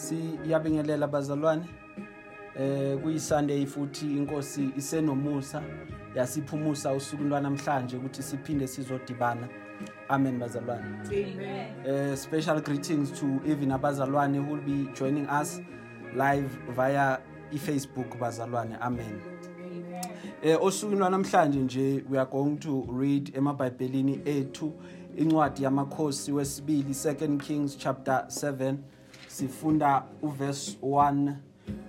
Siyabingelela bazalwane. Eh kuyiSunday futhi inkosi isenomusa yasiphumusa usuku lwanamhlanje ukuthi siphinde sizodibana. Amen bazalwane. Amen. Uh, special greetings to even abazalwane who will be joining us live via i-Facebook bazalwane amen eh osukwini lwanamhlanje nje we are going to read emabhayibhelini ethu incwadi yamakhosi wesibili 2 Kings chapter 7 sifunda uverse 1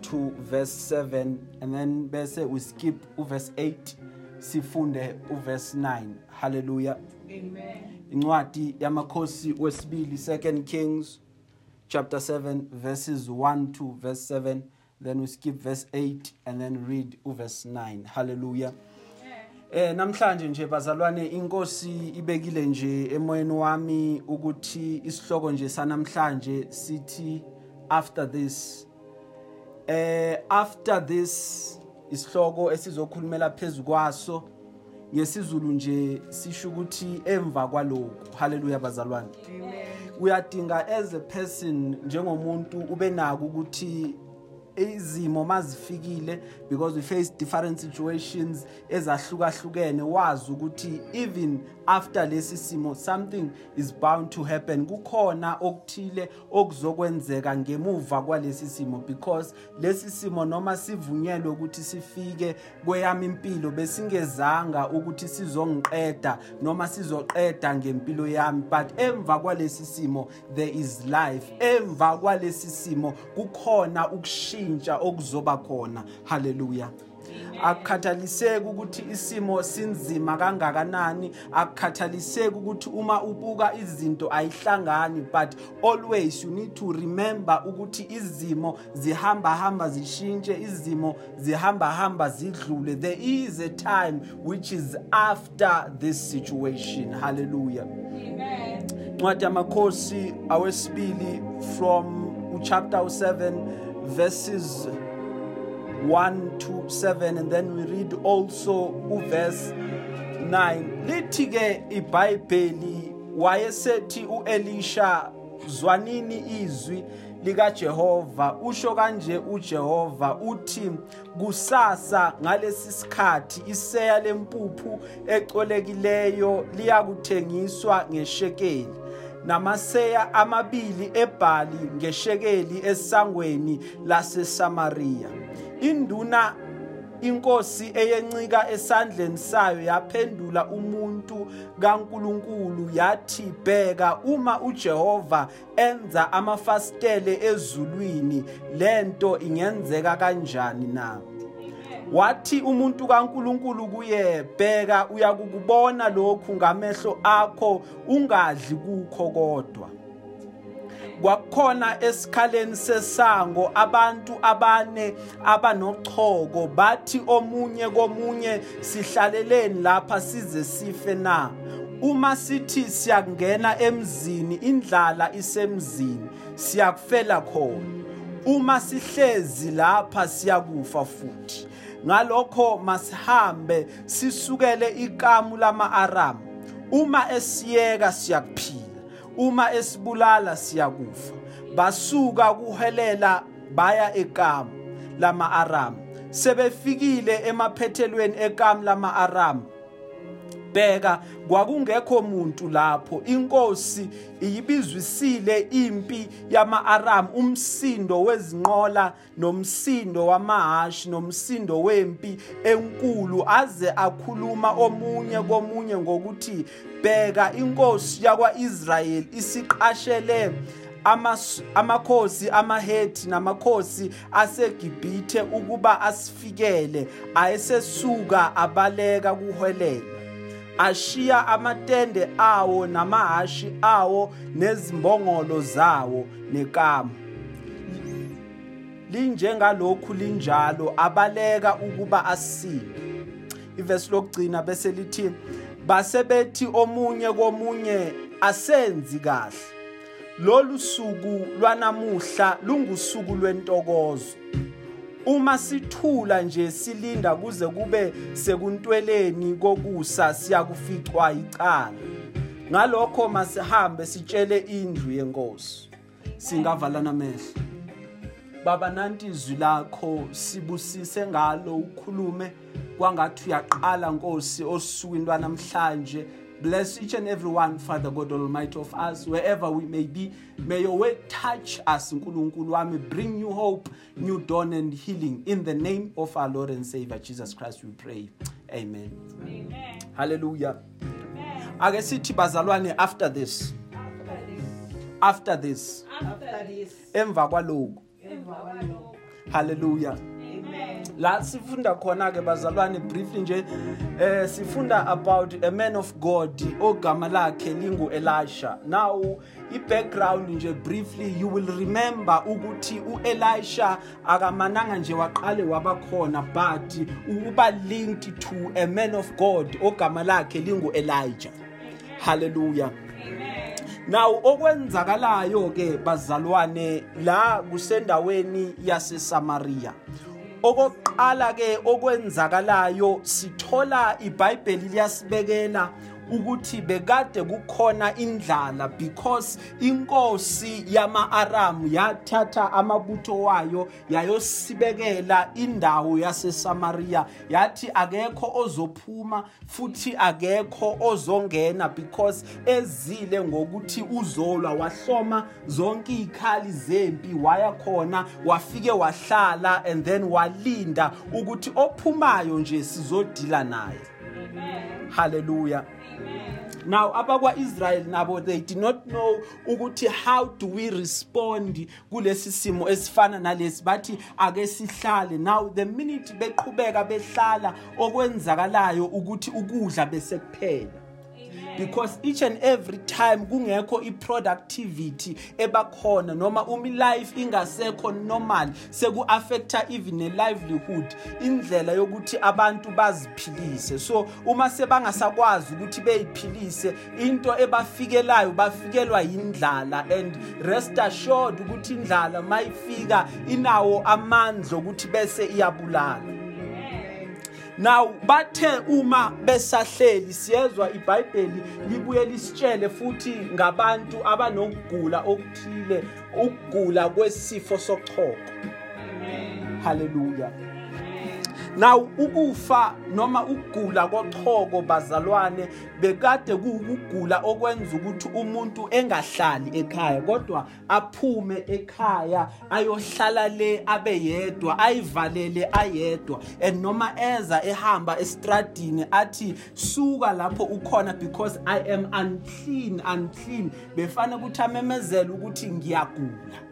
to verse 7 and then bese we skip uverse 8 sifunde uverse 9 hallelujah. Amen. incwadi yamakhosi wesibili 2 Kings chapter 7 verses 1 to verse 7 then we skip verse 8 and then read verse 9 hallelujah. Eh namhlanje nje bazalwane inkosi ibekile nje emoyeni wami ukuthi isihloko nje sanamhlanje sithi after this. Eh after this isihloko esizokhulumela phezulu kwaso ngesizulu nje sisho ukuthi emva kwalokho haleluya bazalwane. Uyadinga as a person njengomuntu ube nako ukuthi izimo mazifikile because we face different situations ezahlukahlukene wazi ukuthi even after lesi simo something is bound to happen. Kukhona okuthile okuzokwenzeka ngemuva kwalesi simo because lesi simo noma sivunyelwe ukuthi sifike kweyami impilo besingezanga ukuthi sizongiqeda noma sizoqeda ngempilo yami. But emva kwalesi simo there is life. Emva kwalesi simo kukhona ukushintsha okuzoba khona. Haleluya akukhathaliseki ukuthi isimo sinzima kangakanani. Akukhathaliseki ukuthi uma ubuka izinto ayihlangani but always you need to remember ukuthi izimo zihamba hamba zishintshe izimo zihamba hamba zidlule. There is a time which is after this situation. Hallelujah. Amen. ncwadi yamakhosi awesibili from chapter 7 verses 1 to 7 and then we read also uverse 9 lithi ke iBhayibheli wayesethi uElisha zwanini izwi likaJehova? Usho kanje uJehova uthi kusasa ngalesi sikhathi iseya lempuphu ecolekileyo liyakuthengiswa ngeshekeli namaseya amabili ebhali ngeshekeli esangweni laseSamaria induna inkosi eyencika esandleni sayo yaphendula umuntu kaNkuluNkulu yathi bheka uma uJehova enza amafastele ezulwini lento ingenzeka kanjani na? Wathi umuntu kaNkuluNkulu kuye bheka uyakukubona lokhu ngamehlo akho ungadli kukho kodwa. Kwakukhona esikhaleni sesango abantu abane abanochoko bathi omunye komunye sihlaleleni lapha size sife na? Uma sithi siyakungena emzini indlala isemzini siyakufela khona. Uma sihlezi lapha siyakufa futhi. Ngalokho masihambe sisukele ikamu lama-aramu uma esiyeka siyakuphila. Uma esibulala siyakufa. Basuka kuhelela baya ekamu lama-aramu sebefikile emaphethelweni ekamu lama-aramu bheka kwakungekho muntu lapho. Inkosi iyibizwisile impi yama-aramu umsindo wezinqola nomsindo wamahashi nomsindo wempi enkulu aze akhuluma omunye komunye ngokuthi bheka inkosi yakwa-israyeli isiqashele amakhosi amaHethi namakhosi aseGibhithe ukuba asifikele ayesesuka abaleka kuhwelela ashiya amatende awo namahashi awo nezimbongolo zawo nekamu. Linjengalokhu linjalo abaleka ukuba asinde ivesi lokugcina bese lithi basebethi omunye komunye asenzi kahle. Lolu suku lwanamuhla lungusuku lwentokozo. Uma sithula nje silinda kuze kube sekuntweleni kokusa siyakuficwa icala. Ngalokho masihambe sitshele indlu yenkosi. Singavalana amehlo. Baba nanti izwi lakho sibusise ngalo ukhulume. Kwangathi uyaqala nkosi osukwini lwanamhlanje Bless each and every one, Father God Almighty of us, wherever we may be. May your word touch us, Nkulunkulu wami. Bring new hope, new dawn, and healing. In the name of our Lord and Savior, Jesus Christ, we pray. Amen. Amen. Hallelujah. Amen. Ake sithi bazalwane after this. After this. Emva kwaloku. Hallelujah. La sifunda khona ke bazalwane briefly nje eh sifunda about a man of God ogama lakhe lingu Elisha now i background nje briefly you will remember ukuthi uElisha akamananga nje waqale wabakhona but uba linked to a man of God ogama lakhe lingu Elijah hallelujah. Now okwenzakalayo ke bazalwane la kusendaweni yase Samaria. Okokuqala ke okwenzakalayo sithola iBhayibheli liyasibekela. Ukuthi bekade kukhona indlala because inkosi yama-Aram yathatha amabutho wayo yayosibekela indawo yaseSamaria. Yathi akekho ozophuma futhi akekho ozongena because ezile ngokuthi uzolwa wahloma zonke izikhali zempi waya khona wafike wahlala and then walinda ukuthi ophumayo nje sizodila naye. Amen. Now abakwa-israyeli nabo they did not know ukuthi how do we respond kulesi simo esifana nalesi. Bathi ake sihlale. Now the minute beqhubeka behlala okwenzakalayo ukuthi ukudla bese kuphela because each and every time kungekho i-productivity ebakhona noma uma i-life ingasekho normal seku-affecta even ne-livelihood indlela yokuthi abantu baziphilise. So uma sebangasakwazi ukuthi beyiphilise into ebafikelayo bafikelwa yindlala and rest assured ukuthi indlala mayifika inawo amandla ukuthi bese iyabulala. Now bathe uma besahleli siyezwa iBhayibheli libuye lisitshele futhi ngabantu abanokugula okuthile ukugula kwesifo sochoko. Hallelujah. Now ukufa noma ukugula kochoko bazalwane bekade kuwukugula okwenza ukuthi umuntu engahlali ekhaya kodwa aphume ekhaya ayohlala le abe yedwa ayivalele ayedwa and noma eza ehamba estradini athi suka lapho ukhona because I am unclean unclean. Befana ukuthi amemezele ukuthi ngiyagula.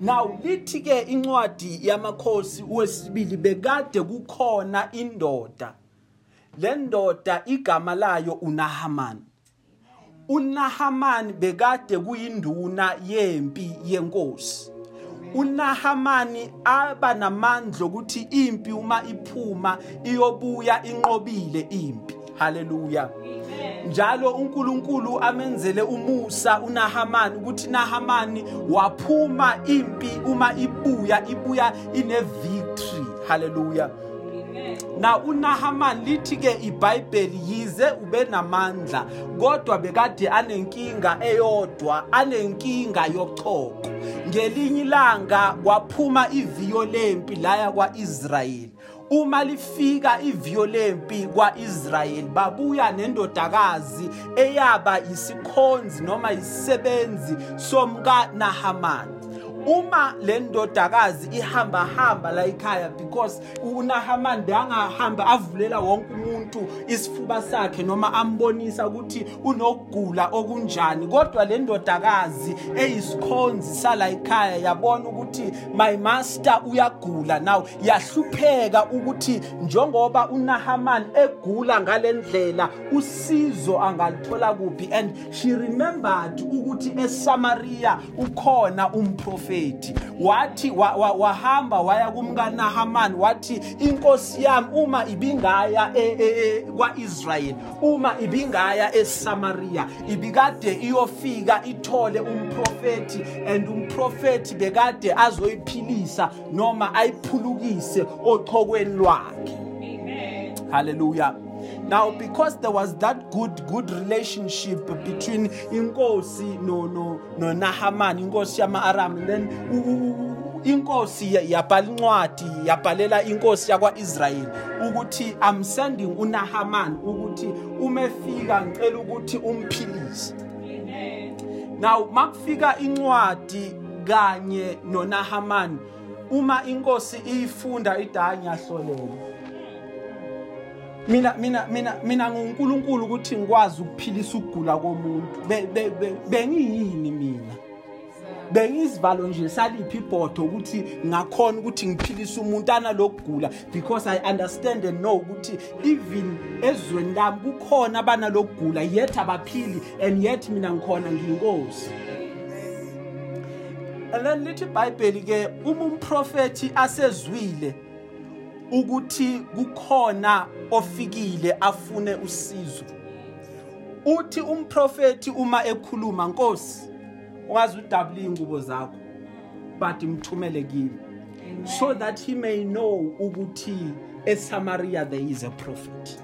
Now lithi ke incwadi yamakhosi wesibili bekade kukhona indoda. Le ndoda igama layo uNahaman. uNahaman bekade kuyinduna yempi yenkosi. uNahamani aba namandla ukuthi impi uma iphuma iyobuya inqobile impi. Hallelujah. Njalo uNkulunkulu amenzele umusa uNahamani ukuthi Nahamani waphuma impi uma ibuya ibuya ine victory. Hallelujah. Na uNahaman lithi ke iBhayibheli yize ube namandla kodwa bekade anenkinga eyodwa anenkinga yochoko. Ngelinye ilanga kwaphuma iviyo lempi laya kwaIsrayeli. Uma lifika iviyo lempi kwaIsrayeli babuya nendodakazi eyaba isikhonzi noma isisebenzi somka Nahamani uma le ndodakazi ihamba hamba la ekhaya because uNahaman bengahamba avulela wonke umuntu isifuba sakhe noma ambonisa ukuthi unokugula okunjani. Kodwa le ndodakazi eyisikhonzi sala ekhaya yabona ukuthi my master uyagula now. Yahlupheka ukuthi njengoba uNahaman egula ngalendlela usizo angalithola kuphi? And she remembered ukuthi eSamaria ukhona umprofeti. Wathi wa- wa- wahamba waya kumkaNahaman wathi inkosi yami uma ibingaya e- e- e- kwa-Israyeli uma ibingaya eSamaria ibikade iyofika ithole umprofeti and umprofeti bekade azoyiphilisa noma ayiphulukise ochokweni lwakhe. Amen. Now, because there was that good, good relationship between Inkosi no no no Nahaman, Inkosi yama Aram, and then inkosi ya- yabhala incwadi yabhalela inkosi yakwa-israyeli ukuthi i'm sending unahaman ukuthi uma efika ngicela ukuthi umphilise. Now makufika incwadi kanye nonahaman uma inkosi iyifunda idayi ngiyahlolela mina mina mina mina nguNkulunkulu ukuthi ngikwazi ukuphilisa ukugula komuntu. Be- be- be- bengiyini mina? Bengizivalo nje saliphi ibhodo ukuthi ngakhona ukuthi ngiphilise umuntu analokugula? Because i understand and know ukuthi even ezweni lami kukhona abanalokugula yet abaphili and yet mina ngikhona ngiyinkosi. And then lithi ibhayibheli ke uma umprofethi asezwile ukuthi kukhona ofikile afune usizo. Uthi umprofethi uma ekhuluma nkosi ungazi udabula ingubo zakho but imthumele kimi. So that he may know ukuthi eSamaria there is a prophet.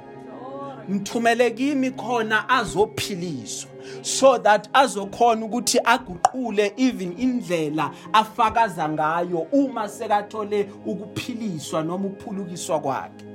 Mthumele kimi khona azophiliswa so that azokhona ukuthi aguqule even indlela afakaza ngayo uma sekathole ukuphiliswa noma ukuphulukiswa kwakhe.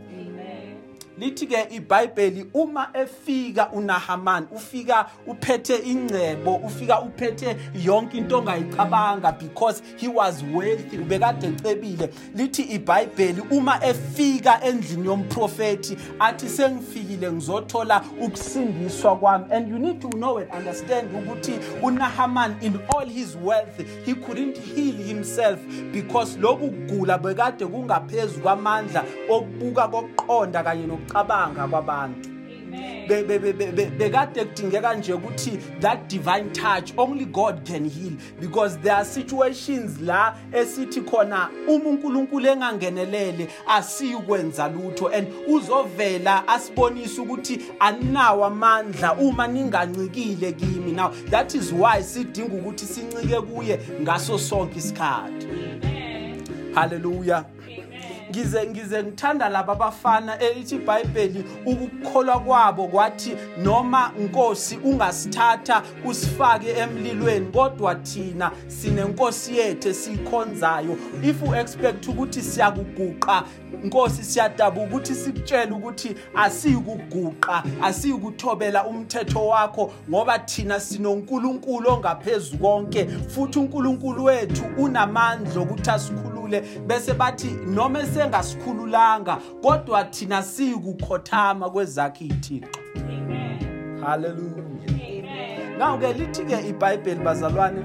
Lithi ke iBhayibheli uma efika uNahaman ufika uphethe ingcebo ufika uphethe yonke into ongayicabanga because he was wealthy ubekade ecebile. Lithi iBhayibheli uma efika endlini yomprofeti athi sengifikile ngizothola ukusindiswa kwami. And you need to know and understand ukuthi uNahaman in all his wealth he couldn't heal himself because lokhu kugula bekade kungaphezulu kwamandla okubuka kokuqonda kanye nokucabanga kwabantu. Be- be- be- be- be- bekade kudingeka nje ukuthi that divine touch only god can heal. Because there are situations la esithi khona uma unkulunkulu engangenelele asiyukwenza lutho. And uzovela asibonise ukuthi aninawo amandla uma ningancikile kimi. Now that is why sidinga ukuthi sincike kuye ngaso sonke isikhathi. Haleluya ngize ngize ngithanda laba abafana elithi iBhayibheli ukukholwa kwabo kwathi noma inkosi ungasithatha usifake emlilweni kodwa thina sinenkosi yethu esikhonzayo if u expect ukuthi siyakuguqa inkosi siyadabuka ukuthi sikutshele ukuthi asikuguqa asikuthobela umthetho wakho ngoba thina sinonkulunkulu ongaphezulu konke futhi uNkulunkulu wethu unamandla ukuthi asikhulule bese bathi noma esengasikhululanga kodwa thina sikukhothama kwezakhe ithixo haleluya now ke lithi ke iBhayibheli bazalwane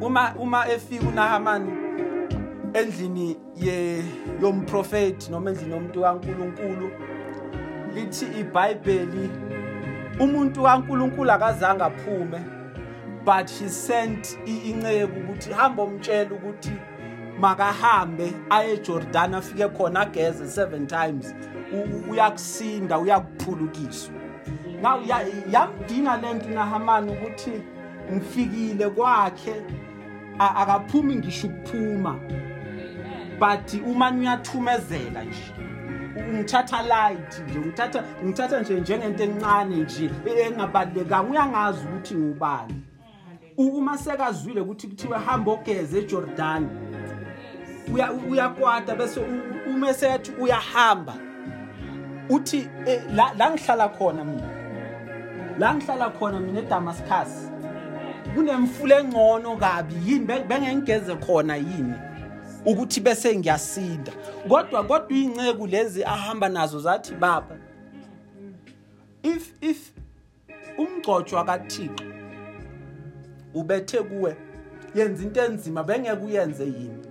uma uma efika uNahaman endlini ye yomprofeti noma endlini yomuntu kaNkuluNkulu lithi iBhayibheli umuntu kaNkuluNkulu akazange aphume but he sent inceku ukuthi hamba umtshela ukuthi makahambe aye eJordan afike khona ageze 7 times. Uyakusinda uyakuphulukiswa. Now ya- yamdinga lento nahamani ukuthi ngifikile kwakhe akaphumi ngisho ukuphuma. But uma niyathumezela nje ngithatha light nje ngithatha ngithatha nje njengento encane nje engabalekanga uyangazi ukuthi ngubani. Uma sekazwile ukuthi kuthiwe hamba ogeze eJordan uya uyakwata bese u- uma sethi uyahamba. Uthi eh, la la ngihlala khona mina la ngihlala khona mina eDamascus kunemfula engcono kabi yini? Be- bengengigeze khona yini? Ukuthi bese ngiyasinda. Kodwa kodwa inceke lezi ahamba nazo zathi baba if if umgcotshwa kaThixo ubethe kuwe yenza into enzima bengeke uyenze yini?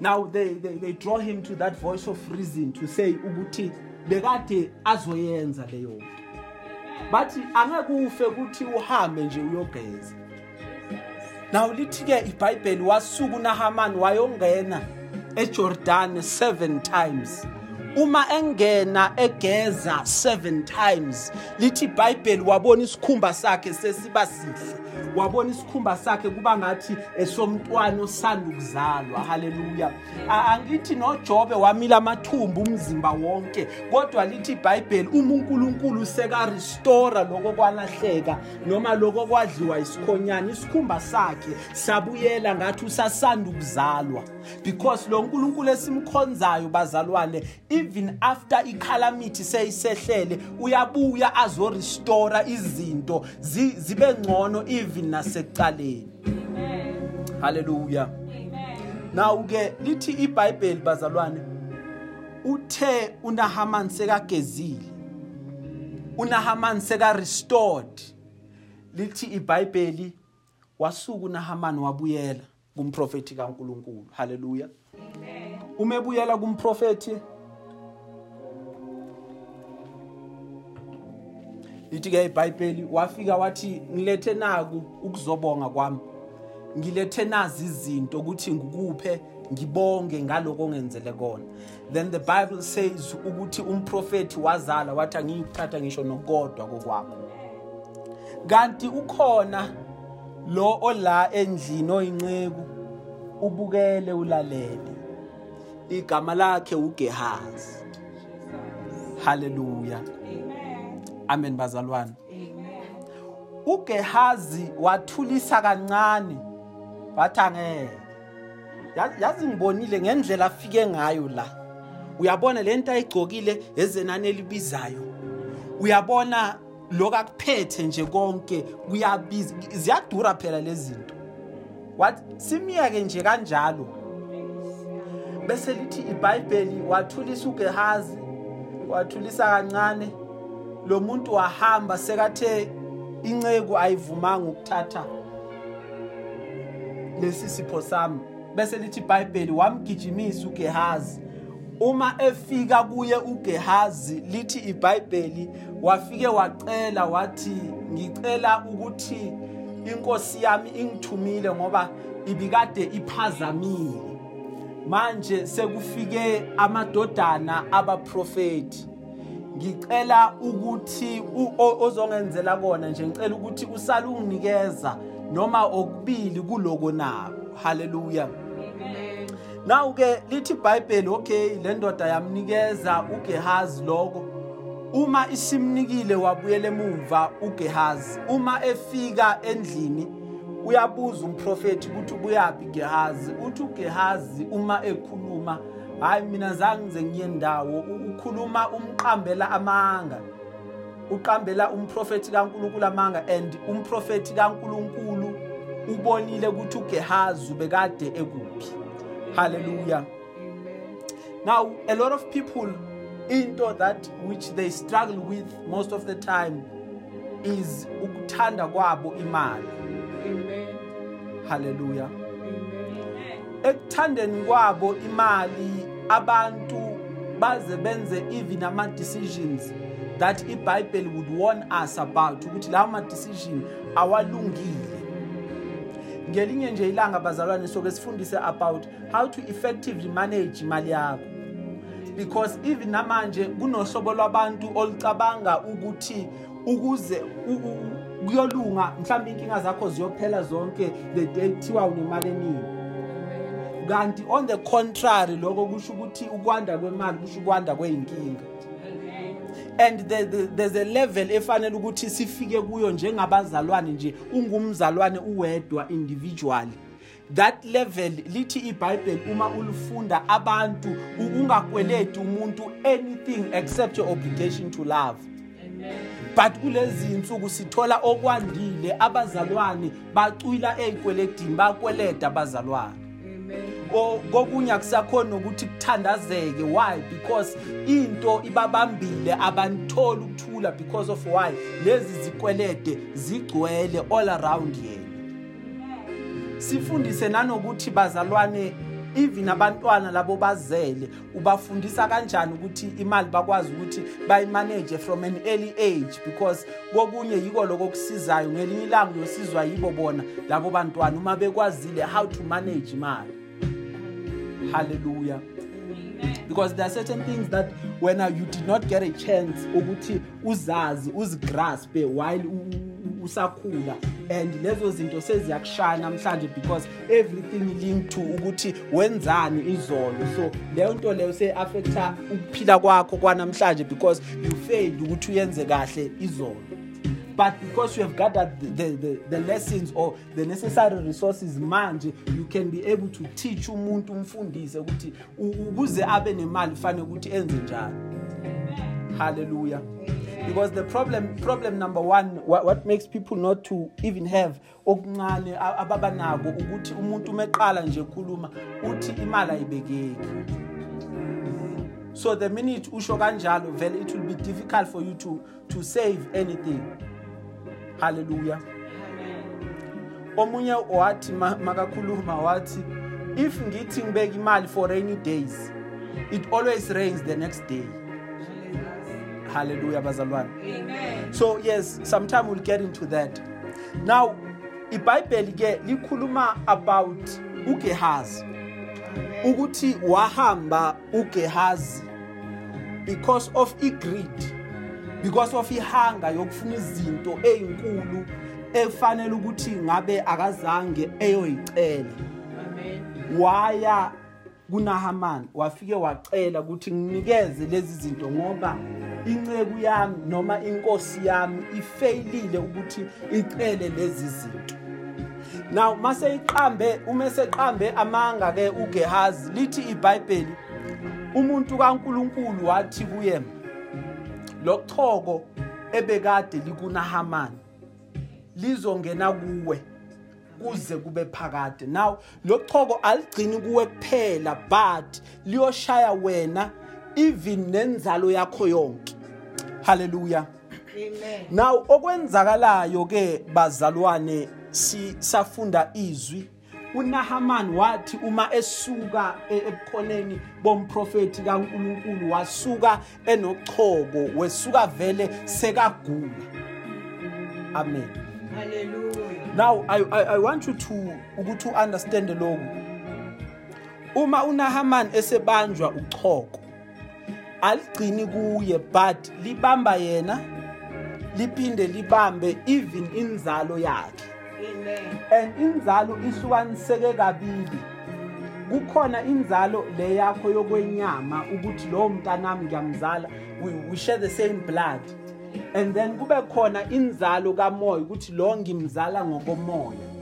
Now they, they they draw him to that voice of reason to say ukuthi bekade azoyenza leyo nto. Bathi angeke ufe ukuthi uhambe nje uyogeza. Now lithi ke iBhayibheli wasuka uNahaman wayongena eJordan 7 times. Uma engena egeza 7 times lithi iBhayibheli wabona isikhumba sakhe sesiba sihle. Wabona isikhumba sakhe kuba ngathi esomntwana osanda ukuzalwa haleluya angithi noJobe wamila amathumbu umzimba wonke kodwa lithi iBhayibheli uma uNkulunkulu seka restore lokho kwalahleka noma lokho kwadliwa isikhonyana isikhumba sakhe sabuyela ngathi usasanda ukuzalwa because lo nkulunkulu esimkhonzayo bazalwane even after icalamity seyisehlele uyabuya azorestore izinto zi- zibe ngcono even nasekuqaleni haleluya now ke lithi iBhayibheli bazalwane uthe uNahaman sekagezile uNahaman seka restored lithi iBhayibheli wasuka uNahaman wabuyela kumprofeti kaNkuluNkulu. Haleluya umebuyela kumprofeti lithi ke iBhayibheli wafika wathi ngilethe naku ukuzobonga kwami. Ngilethe nazi izinto ukuthi ngikuphe ngibonge ngaloko ongenzele kona. Then the bible says ukuthi umprofeti wazala wathi angiyithatha ngisho nokodwa kokwakho. Kanti ukhona lo ola endlini oyinceku ubukele ulalele. Igama lakhe uGehazi. Haleluya amen. Bazalwane. uGehazi wathulisa kancane. Wathi angeke. Ya- yazi ngibonile ngendlela afike ngayo la. Uyabona lento ayigcokile ezenani elibizayo? Uyabona lokakuphethe nje konke kuyabiza ziyadura phela lezi zinto. Wathi simiyeke nje kanjalo. Bese lithi iBhayibheli wathulisa uGehazi wathulisa kancane. Lo muntu wahamba sekathe inceku ayivumanga ukuthatha lesi sipho sami. Bese lithi iBhayibheli wamgijimisa uGehazi. Uma efika kuye uGehazi lithi iBhayibheli wafike wacela wathi ngicela ukuthi inkosi yami ingithumile ngoba ibikade iphazamile. Manje sekufike amadodana abaprofeti. Ngicela ukuthi u- o- ozongenzela kona nje ngicela ukuthi usale unginikeza noma okubili kuloko nako haleluya Now ke lithi iBhayibheli okay le ndoda yamnikeza uGehazi lokho uma isimnikile wabuyela emuva uGehazi. Uma efika endlini uyabuza umprofeti ukuthi ubuyapi Gehazi. Uthi uGehazi uma ekhuluma hayi mina zange ngize ngiye ndawo. U- ukhuluma umqambela amanga. Uqambela umprofeti kaNkuluNkulu amanga and umprofeti kaNkuluNkulu ubonile ukuthi uGehazi ubekade ekuphi. Hallelujah. Now a lot of people into that which they struggle with most of the time is ukuthanda kwabo imali. Hallelujah. Ekuthandeni kwabo imali abantu baze benze even ama decisions that iBhayibheli would warn us about ukuthi lawo ma decision awalungile. Ngelinye nje ilanga bazalwane soke sifundise about how to effectively manage imali yakho. Because even namanje kunohlobo lwabantu olucabanga ukuthi ukuze u- u- kuyolunga mhlawumbe inkinga zakho ziyophela zonke the day kuthiwa unemali eningi. Kanti on the contrary lokho kusho ukuthi ukwanda kwemali kusho ukwanda kweyinkinga and the, the, there's a level efanele ukuthi sifike kuyo njengabazalwane nje ungumzalwane uwedwa individually. That level lithi iBhayibheli uma ulifunda abantu u- ungakweleti umuntu anything except your obligation to love. But kulezi insuku sithola okwandile abazalwane bacwila ey'kweletini bakweleta abazalwane. O- kokunye akusakhona ukuthi kuthandazeke. Why? Because into ibabambile abanitholi ukuthula because of why? Lezi zikwelede zigcwele all around yena. Sifundise nanokuthi bazalwane even abantwana labo bazele ubafundisa kanjani ukuthi imali bakwazi ukuthi bayimanage from an early age? Because kokunye yiko lokho kusizayo ngelinye ilanga uyosizwa yibo bona labo bantwana uma bekwazile how to manage imali. Haleluya because there are certain things that when you did not get a chance ukuthi uzazi uzigraspe while usakhula. And lezo zinto seziyakushaya namhlanje because everything linked to ukuthi wenzani izolo. So leyo nto leyo se-affecta ukuphila kwakho kwanamhlanje because you failed ukuthi uyenze kahle izolo. But because you have gathered the, the, the lessons or the necessary resources manje you can be able to teach umuntu umfundise ukuthi ukuze abe nemali kufanele ukuthi enze njani. Hallelujah. Because the problem problem number one what, what makes people not to even have okuncane a- ababanako ukuthi umuntu umeqala nje ekhuluma uthi imali ayibekeki. So the minute usho kanjalo vele it will be difficult for you to to save anything. Hallelujah. Omunye wathi ma- makakhuluma wathi if ngithi ngibeka imali for rainy days it always rains the next day. Hallelujah bazalwane. Amen. so yes sometime we'll get into that. Now ibhayibheli ke likhuluma about ugehazi ukuthi wahamba ugehazi because of igreed because of ihanga yokufuna izinto ezinkulu efanele ukuthi ngabe akazange eyoyicela Amen. waya kunahamani wafike wacela ukuthi nginikeze lezi zinto ngoba inceku yami noma inkosi yami ifeyilile ukuthi icele lezi zinto now mase iqambe uma seqambe amanga ke uGehazi lithi iBhayibheli umuntu kaNkuluNkulu wathi kuye lokchoko ebekade likunahamani lizongena kuwe kuze kube phakade. Now lochoko aligcini kuwe kuphela but liyoshaya wena even nenzalo yakho yonke. Haleluya Amen. now okwenzakalayo ke bazalwane si safunda izwi uNahaman wathi uma esuka e- ebukhoneni bomprofeti kaNkuluNkulu wasuka enochoko wesuka vele sekagula amen Hallelujah. now i i, I want you to ukuthi understand lokhu uma uNahaman esebanjwa uchoko aligcini kuye but libamba yena liphinde libambe even inzalo yakhe. And inzalo ihlukaniseke kabili. Kukhona inzalo le yakho yokwenyama ukuthi lo mntanami ngiyamzala we share the same blood. And then kube khona inzalo kamoya ukuthi lo ngimzala ngokomoya.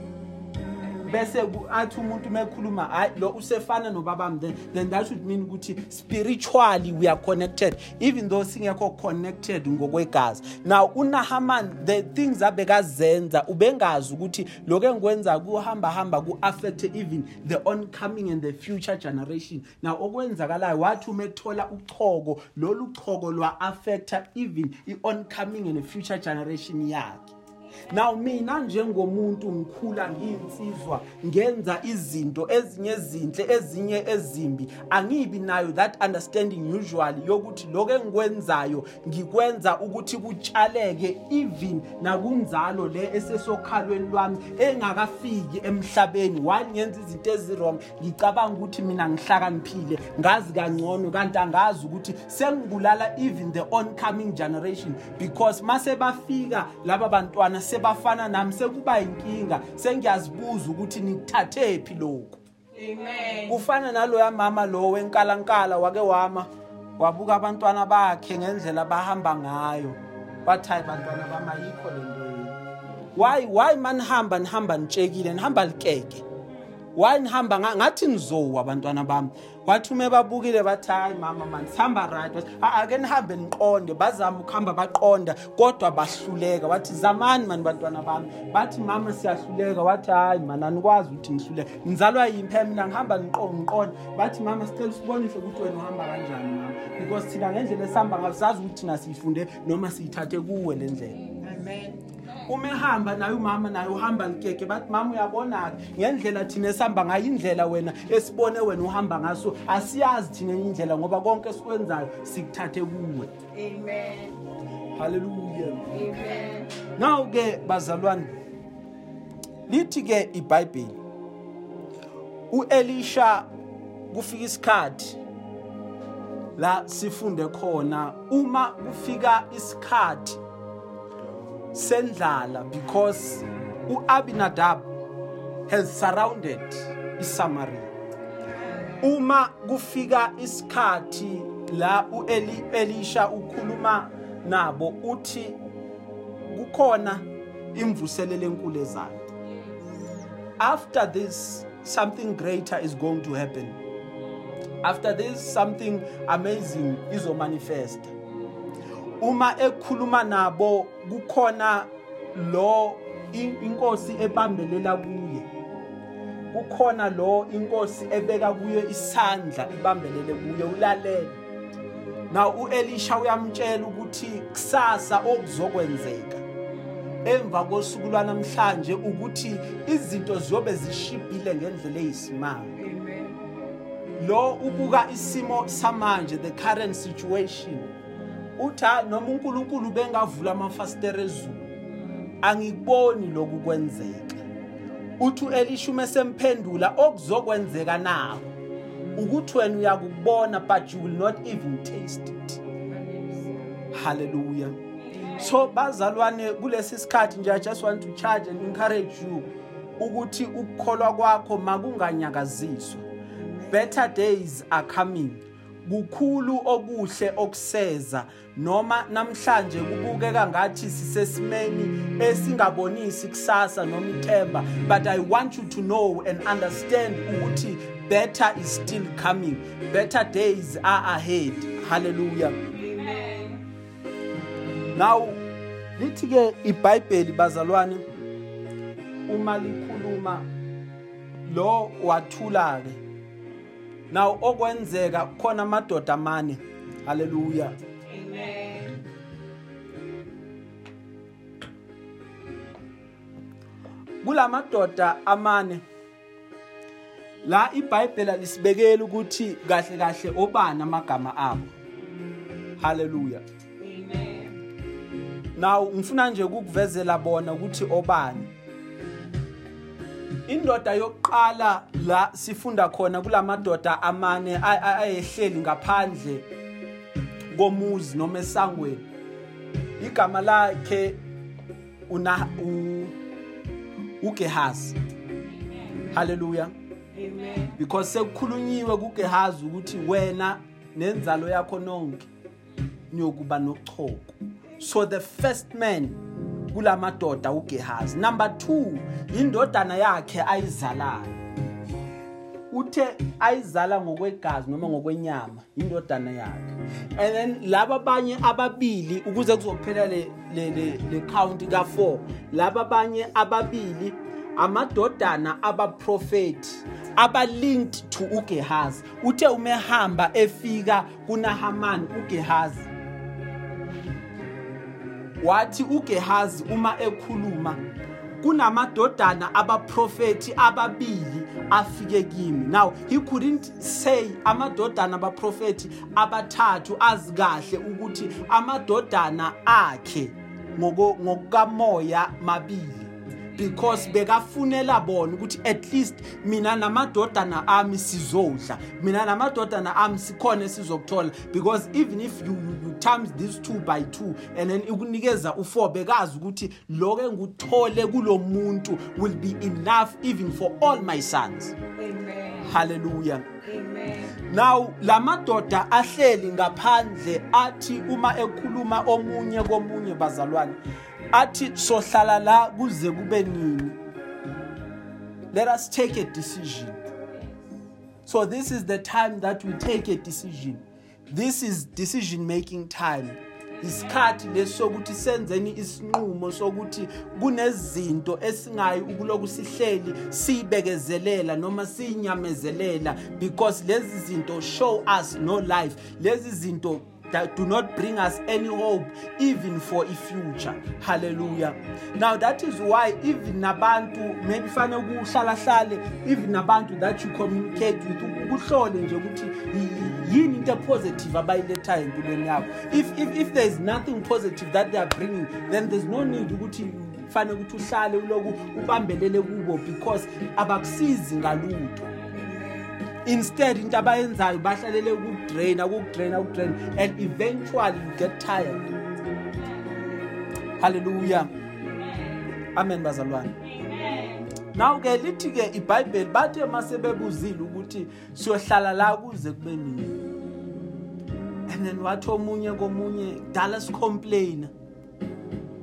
Bese athi umuntu mekhuluma hayi lo usefana nobabami then, then that should mean ukuthi spiritually we are connected. Even though singekho connected ngokwegazi. Now unahaman the things abekazenza ubengazi ukuthi lokho engikwenza kuhamba hamba ku-affecte even the oncoming and the future generation. Now okwenzakalayo wathi uma ethola uchoko lolu choko lwa-affecta even i-oncoming and the future generation yakhe. Now mina njengomuntu ngikhula ngiyinsizwa ngenza izinto ezinye ezinhle ezinye ezimbi angibi nayo that understanding usually yokuthi lokho engikwenzayo ngikwenza ukuthi kutshaleke even nakunzalo le esesokhalweni lwami engakafiki emhlabeni. While ngenza izinto ezirong ngicabanga ukuthi mina ngihlakaniphile. Ngazi kangcono kanti angazi ukuthi sengibulala even the oncoming generation because mase bafika laba bantwana sebafana nami sekuba inkinga sengiyazibuza ukuthi nikuthathe phi lokhu. Amen. kufana naloya mama lo wenkalankala wake wama wabuka abantwana bakhe ngendlela bahamba ngayo. Bathi hayi bantwana bami ayikho le nto yini why why manihamba nihamba nitshekile nihamba likeke why nihamba nga- ngathi nizowa abantwana bami? Wathi ume babukile bathi hayi mama mani sihamba right. Wathi, "Ah, ake nihambe niqonde. Bazama ukuhamba baqonda kodwa bahluleka. Wathi zamani mani bantwana bami. Bathi mama siyahluleka. Wathi hayi mani anikwazi ukuthi nihluleka nizalwa yimphe mina ngihamba niqo- ngiqonda bathi mama sicela usibonise ukuthi wena uhamba kanjani mama. Because thina ngendlela esihamba ngayo sazi ukuthi thina siyifunde noma siyithathe kuwe le ndlela. Amen. Uma ehamba naye umama naye uhamba likeke bathi mama uyabona-ke ngendlela thina esihamba ngayo indlela wena esibone wena uhamba ngaso asiyazi thina enye indlela ngoba konke esikwenzayo sikuthathe kuwe Amen. haleluya Amen. naw-ke bazalwane lithi-ke ibhayibheli u-elisha kufika isikhathi la sifunde khona uma kufika isikhathi sendlala because uAbinadab has surrounded iSamaria. Uma kufika isikhathi la uEli Elisha ukhuluma nabo uthi kukhona imvuselelo enkulu ezayo. After this something greater is going to happen. After this something amazing izo manifest uma ekhuluma nabo kukhona lo in- inkosi ebambelela kuye. Kukhona lo inkosi ebeka kuye isandla ibambelele kuye ulalele na uElisha uyamtshela ukuthi kusasa okuzokwenzeka. Emva kosuku lwanamhlanje ukuthi izinto ziyobe zishibhile ngendlela eyisimanga. Amen. lo ubuka isimo samanje the current situation. Uthi "Ha, noma uNkulunkulu bengavula amafasitela ezulu. Angikuboni lokhu kwenzeka. Uthi uElisha uma semphendula okuzokwenzeka nawo ukuthi wena uyakubona but you will not even taste it. Hallelujah. So bazalwane kulesi sikhathi nje i just want to charge and encourage you ukuthi ukukholwa kwakho makunganyakaziswa. Better days are coming. Kukhulu okuhle okuseza noma namhlanje kubukeka ngathi sisesimeni esingabonisi kusasa noma ithemba. But i want you to know and understand ukuthi better is still coming. Better days are ahead. Hallelujah. Amen. Now lithi ke iBhayibheli bazalwane uma likhuluma lo wathula ke Now okwenzeka khona amadoda amane haleluya kulamadoda amane la iBhayibheli lisibekela ukuthi kahle kahle obani amagama abo haleluya. Now ngifuna nje ukukuvezela bona ukuthi obani. Indoda yokuqala la sifunda khona kulamadoda amane ay- ay- ayehleli ngaphandle komuzi noma esangweni. Igama lakhe una u uGehazi. Hallelujah. Amen. Because sekukhulunyiwe kuGehazi ukuthi wena nenzalo yakho nonke niyokuba nochoko so the first man kulamadoda uGehazi number 2 indodana yakhe ayizalayo uthe ayizala ngokwegazi noma ngokwenyama indodana yakhe. And then laba abanye ababili ukuze kuzophela le le le, le count ka4 laba abanye ababili amadodana abaprofeti abalinked to uGehazi. Uthe umehamba efika kuNahaman uGehazi. Wathi uGehazi uma ekhuluma kunamadodana abaprofeti ababili afike kimi. Now he couldn't say amadodana abaprofeti abathathu azi kahle ukuthi amadodana akhe ngoko- ngokukamoya mabili. Because bekafunela bona ukuthi at least mina namadodana ami sizodla mina namadodana ami sikhona sizokuthola because even if you, you, you times this 2 by 2 and then ikunikeza u4 bekazi ukuthi lokho engikuthole kulomuntu will be enough even for all my sons Amen. hallelujah Amen. now lamadoda ahleli ngaphandle athi uma ekhuluma omunye komunye bazalwane athi sohlala la kuze kube nini? Let us take a decision. So this is the time that we take a decision. This is decision making time. Isikhathi lesokuthi senzeni isinqumo sokuthi kunezinto esingayi ukuloku sihleli siyibekezelela noma siyinyamezelela because lezi zinto show us no life. Lezi zinto that do not bring us any hope even for a future. Hallelujah. Now that is why even nabantu maybe fanele ukuhlala hlale even nabantu that you communicate with ukuhlole nje ukuthi yi- yini into positive abayilethayo empilweni yakho if, if, if there is nothing positive that they are bringing then there's no need ukuthi fanele ukuthi uhlale uloku ubambelele kubo because abakusizi ngalutho. Instead into abayenzayo bahlalele ukudraina ukudraina ukudraina and eventually you get tired. Hallelujah. Amen bazalwane. Naw ke lithi ke ibhayibheli bathe masebebuzile ukuthi siyohlala la kuze kube nini and then wathi omunye komunye dala sicomplaina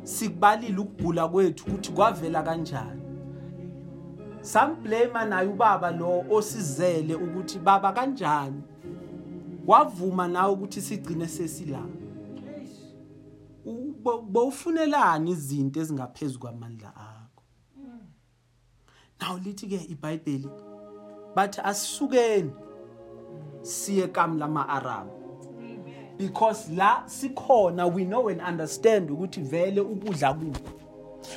sikubalile ukugula kwethu ukuthi kwavela kanjani. Samblame naye ubaba lo osizele ukuthi baba kanjani? Wavuma nawe ukuthi sigcine sesila. Bowufunelani izinto ezingaphezulu kwamandla akho? Naw lithi ke iBhayibheli bathi asisukeni siye kam lama Arab because la sikhona we know and understand ukuthi vele ukudla kuphi.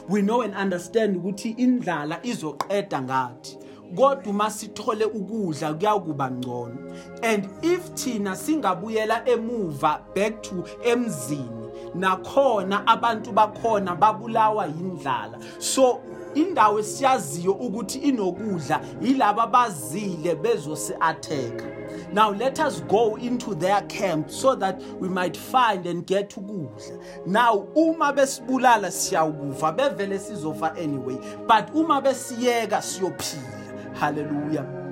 We know and understand ukuthi indlala izoqeda ngathi kodwa uma sithole ukudla kuyakuba ngcono. And if thina singabuyela emuva back to emzini nakhona abantu bakhona babulawa indlala so indawo esiyaziyo ukuthi inokudla yilabo abazile bezose-attack now let us go into their camp so that we might find and get ukudla. Now uma besibulala siyawukufa bevele sizofa anyway. But uma besiyeka siyophila. Haleluya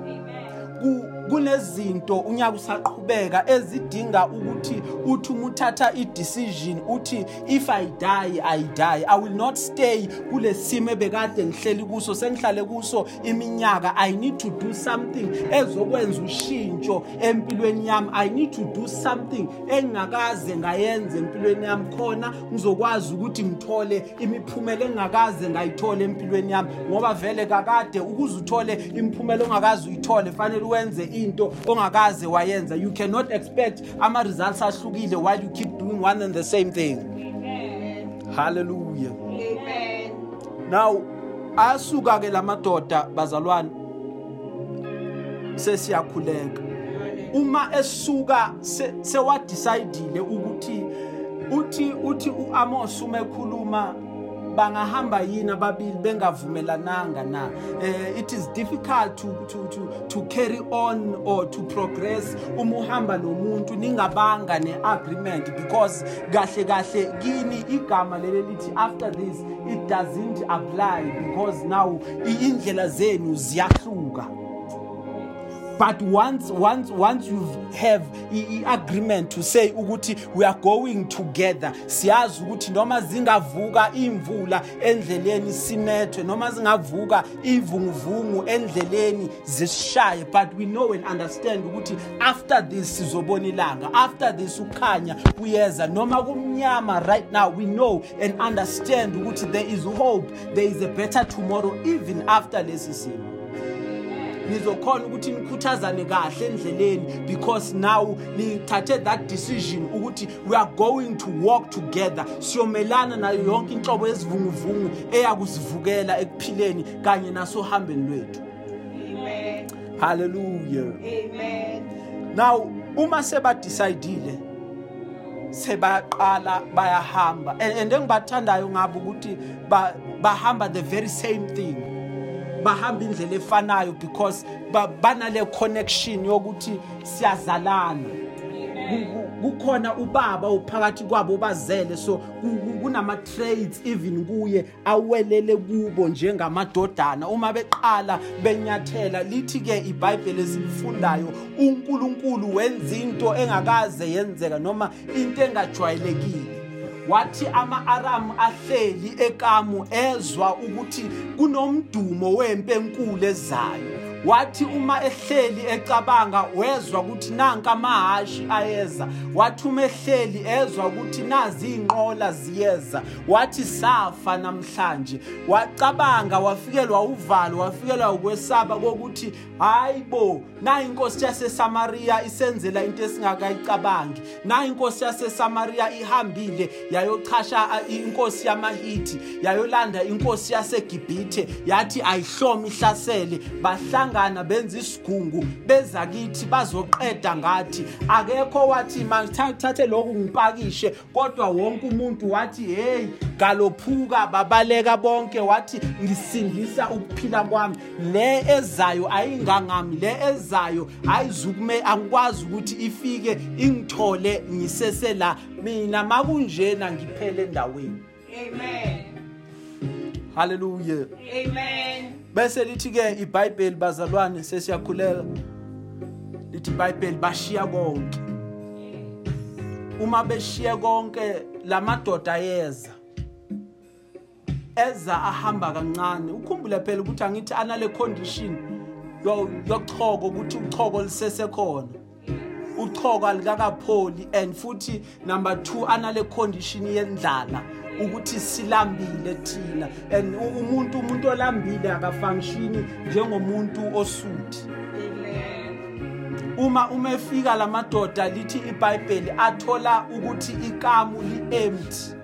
kunezinto unyaka usaqhubeka ezidinga ukuthi uthi uma uthatha i-decision uthi if i die i die. I will not stay kule simo ebekade ngihleli kuso. Sengihlale kuso iminyaka. I need to do something ezokwenza ushintsho empilweni yami. I need to do something engingakaze ngayenza empilweni yami khona. Ngizokwazi ukuthi ngithole imiphumela engingakaze ngayithola empilweni yami. Ngoba vele kakade ukuze uthole imiphumela ongakaze uyithole fanele wenze into ongakaze wayenza. You cannot expect ama results ahlukile while you keep doing one and the same thing. Hallelujah. Amen. now asuka ke lamadoda bazalwane sesiyakhuleka. Uma esuka se- sewadecidile ukuthi uthi uthi uAmos uma ekhuluma bangahamba yini ababili bengavumelananga na? Eh, it is difficult to, to, to, to carry on or to progress uma uhamba nomuntu ningabanga ne-agreement because kahle kahle kini igama leli lithi after this it doesn't apply because now i- indlela zenu ziyahluka. But once once once you have i- i- agreement to say ukuthi we are going together siyazi ukuthi noma zingavuka imvula endleleni sinethwe noma zingavuka ivunguvungu endleleni zisishaye but we know and understand ukuthi after this sizobona ilanga after this ukhanya kuyeza noma kumnyama right now we know and understand ukuthi there is hope there is a better tomorrow even after lesi simo. Nizokhona ukuthi nikhuthazane kahle endleleni because now nithathe that decision ukuthi we are going to walk together. Siyomelana nayo yonke inhlobo yezivunguvungu eyakusivukela ekuphileni kanye nasohambeni lwethu. Amen. hallelujah. Amen. now uma sebadicidile sebaqala bayahamba. And and engibathandayo ngabo ukuthi ba- bahamba the very same thing. Bahamba indlela efanayo because ba- banale connection yokuthi siyazalana. Ku- ku- kukhona ubaba uphakathi kwabo bazele so ku- ku- kunama traits even kuye awelele kubo njengamadodana. Uma beqala benyathela lithi ke iBhayibheli esilifundayo uNkulunkulu wenza into engakaze yenzeka noma into engajwayelekile. Wathi ama-aramu ahleli ekamu ezwa ukuthi kunomdumo wempi enkulu ezayo. Wathi uma ehleli ecabanga wezwa ukuthi nanka amahashi ayeza. Wathi uma ehleli ezwa ukuthi nazi iy'nqola ziyeza. Wathi safa namhlanje. Wacabanga wafikelwa uvalo wafikelwa ukwesaba kokuthi hayi bo na inkosi yasesamariya isenzela into esingakayicabangi. Na inkosi yasesamariya ihambile yayochasha a- inkosi yamahithi yayolanda inkosi yasegibhithe. Yathi ayihlome ihlasele. Bahlangana bahlangana benza isigungu beza kithi bazoqeda ngathi. Akekho wathi mathathe lokhu ngipakishe kodwa wonke umuntu wathi hey galophuka babaleka bonke. Wathi ngisindisa ukuphila kwami. Le ezayo ayingangami le ezayo ayizukume angikwazi ukuthi ifike ingithole ngisesela mina makunjena ngiphele endaweni. Amen. Haleluya Amen. bese lithi ke iBhayibheli bazalwane sesiyakhuleka. Lithi iBhayibheli bashiya konke. Uma beshiya konke lamadoda yeza eza ahamba kancane. Ukhumbule phela ukuthi angithi anale condition yo- yochoko ukuthi uchoko lisesekhona. Uchoko alikakapholi and futhi number 2 anale condition yendlala. Ukuthi silambile thina. And umuntu umuntu olambile akafunctioni njengomuntu osuthi. Uma uma efika lamadoda lithi iBhayibheli athola ukuthi ikamu liempty.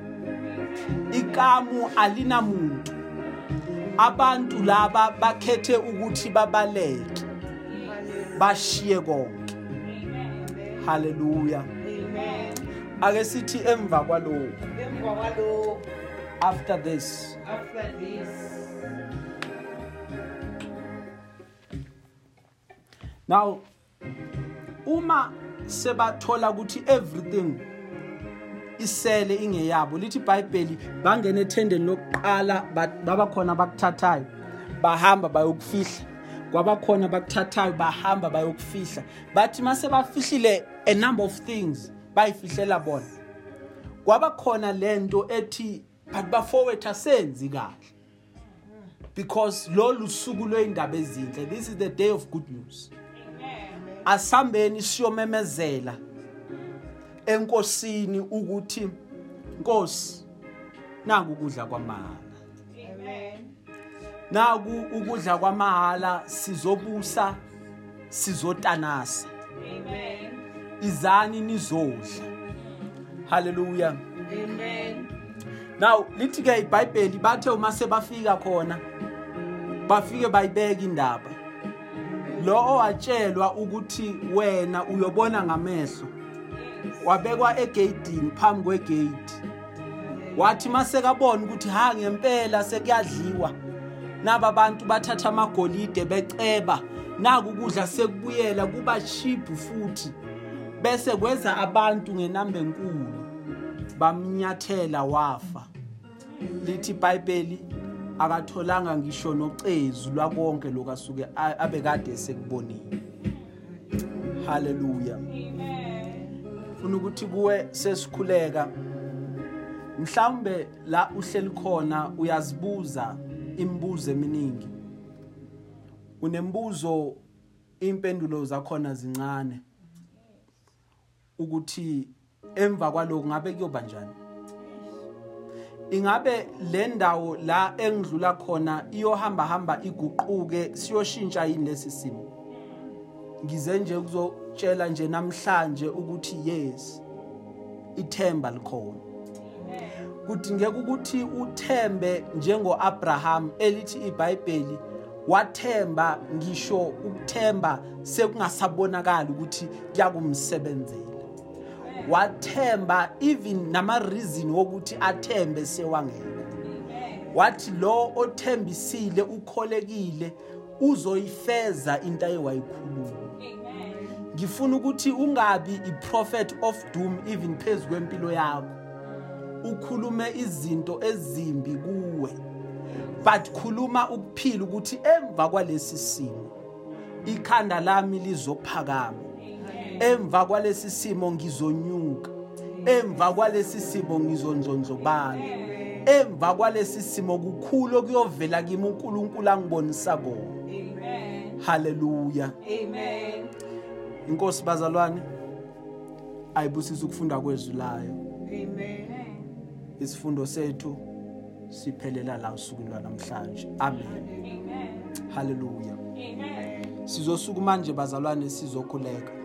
Ikamu alinamuntu. Abantu laba bakhethe ukuthi babaleke. Bashiye konke. Haleluya. Ake sithi emva kwalokho Emva kwalokho after this. After this. Now uma sebathola ukuthi everything isele ingeyabo lithi iBhayibheli bangena ethendeni lokuqala ba- babakhona bakuthathayo bahamba bayokufihla. Kwabakhona bakuthathayo bahamba bayokufihla. Bathi mase bafihlile a number of things. Bayifihlela bona. Kwabakhona lento ethi but bafowethu asenzi kahle. Because lolu suku lwey'ndaba ezinhle this is the day of good news. Asambeni siyomemezela enkosini ukuthi Nkosi naku ukudla kwamahala Amen. naku ukudla kwamahala sizobusa sizotanasa. Amen. Izani nizodla haleluya Amen. now lithi ke iBhayibheli bathe uma sebafika khona bafike bayibeka indaba. Lo owatshelwa ukuthi wena uyobona ngamehlo wabekwa egeyidini phambi kwegate wathi masekabona ukuthi ha ngempela sekuyadliwa. Naba bantu bathatha amagolide beceba. Naku ukudla sekubuyela kuba cheap futhi. Bese kweza abantu ngenamba enkulu bamnyathela wafa. Lithi iBhayibheli akatholanga ngisho nocezu lwakonke lokasuke abekade sekubonile. Haleluya. Ufuna ukuthi kuwe sesikhuleka. Mhlawumbe la uhleli khona uyazibuza imibuzo eminingi. Unembuzo impendulo zakhona zincane. Ukuthi emva kwaloko ngabe kuyoba njani? Ingabe le ndawo la engidlula khona iyohamba hamba iguquke siyoshintsha yini lesi simo? Ngize nje kuzotshela nje namhlanje ukuthi yes ithemba likhona. Kudingeka ukuthi uthembe njengoAbraham elithi iBhayibheli wathemba ngisho ukuthemba sekungasabonakala ukuthi kuyakumsebenzela. Wathemba even nama reason wokuthi athembe sewangekho wathi lo othembisile ukholekile uzoyifeza into ayewayikhuluma. Ngifuna ukuthi ungabi i-prophet of doom even phezu kwempilo yakho. Ukhulume izinto ezimbi kuwe but khuluma ukuphila ukuthi emva kwalesi simo ikhanda lami lizophakama. Emva kwalesi simo ngizonyuka. Emva kwalesi simo ngizonzonzobala emva kwalesi simo kukhulu okuyovela kimi uNkulunkulu angibonisa kona. Amen. haleluya. Amen. inkosi bazalwane ayibusisa ukufunda kwezwi layo Amen. isifundo sethu siphelela la usuku lwanamhlanje amen. Haleluya. Sizosuka manje bazalwane sizokhuleka.